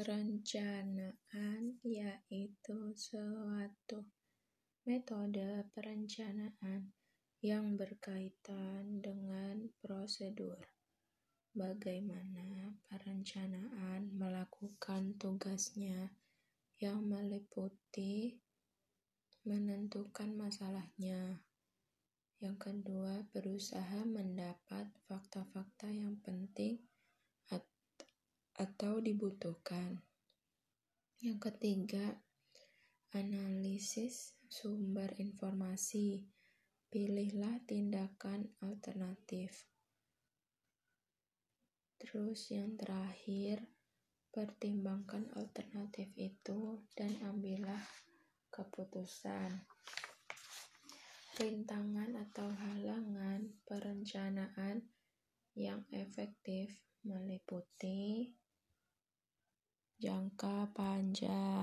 Perencanaan yaitu suatu metode perencanaan yang berkaitan dengan prosedur bagaimana perencanaan melakukan tugasnya yang meliputi menentukan masalahnya. Yang kedua, berusaha mendapat fakta-fakta yang penting atau dibutuhkan. Yang ketiga, analisis sumber informasi. Pilihlah tindakan alternatif. Terus yang terakhir, pertimbangkan alternatif itu dan ambillah keputusan. Rintangan atau halangan perencanaan yang efektif meliputi jangka panjang